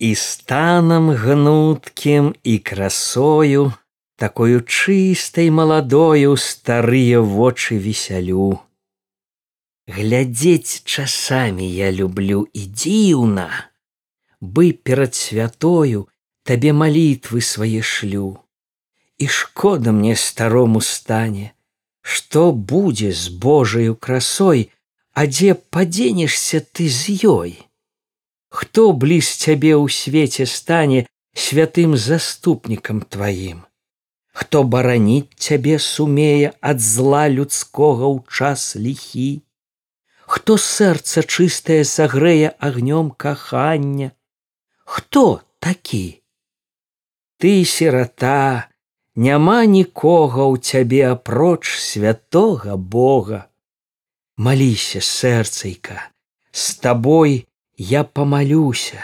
і станам гнуткім і красою, такою чыстай маладою старыя вочы весялю. Глядзець часамі я люблю і дзіўна, бы перад святою табе малітвы свае шлю. І шкода мне старому стане, што будзе з Божаю красой, а дзе падзенешся ты з ёй. Хто бліз цябе ў свеце стане святым заступнікам тваім? Хто бараніць цябе сумее ад зла людскога ў час ліхі? Хто сэрца чыстае сагрэе агнём кахання? Хто такі? Ты сірата, няма нікога ў цябе апроч святого Бога. Маліся сэрцайка, з табой я памалюся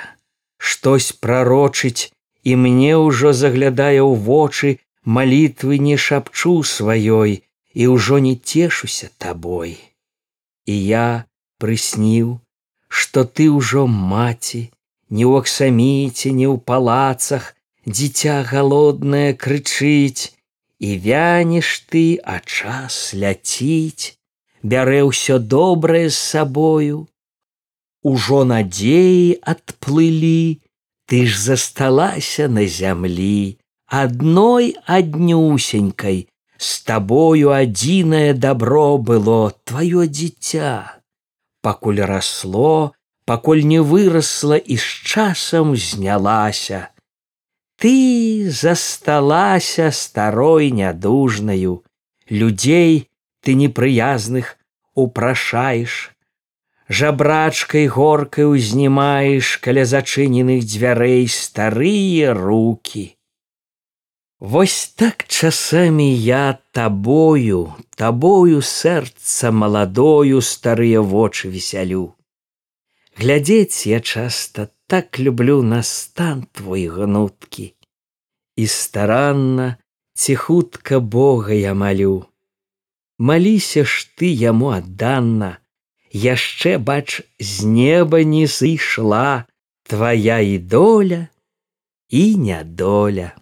штось прарочыць і мне ўжо заглядае ў вочы малітвы не шапчу сваёй і ўжо не цешуся табой. І я прысніў што ты ўжо маці не ў аксаміце не ў палацах дзіця галоднае крычыць і вянеш ты а час ляціць бярэ ўсё добрае з сабою ужо надзеі адплылі ты ж засталася на зямлі адной аднюсенькай. З табою адзінае добро было твоё дзіця. Пакуль расло пакуль не вырасла і з часам знялася. Ты засталася старой нядужнаю. Людзей ты непрыязных упрашаеш жабрачкай горкай узнімаеш каля зачыненых дзвярэй старыя руки. Вось так часамі я табою, табою сэрца маладою старыя вочы весялю. Глядзець я часта так люблю на стан твой гнуткі. І старанна ці хутка Бога я малю. Маліся ж ты яму адданна, яшчэ бач з неба не сышла твоя і доля і нядоля.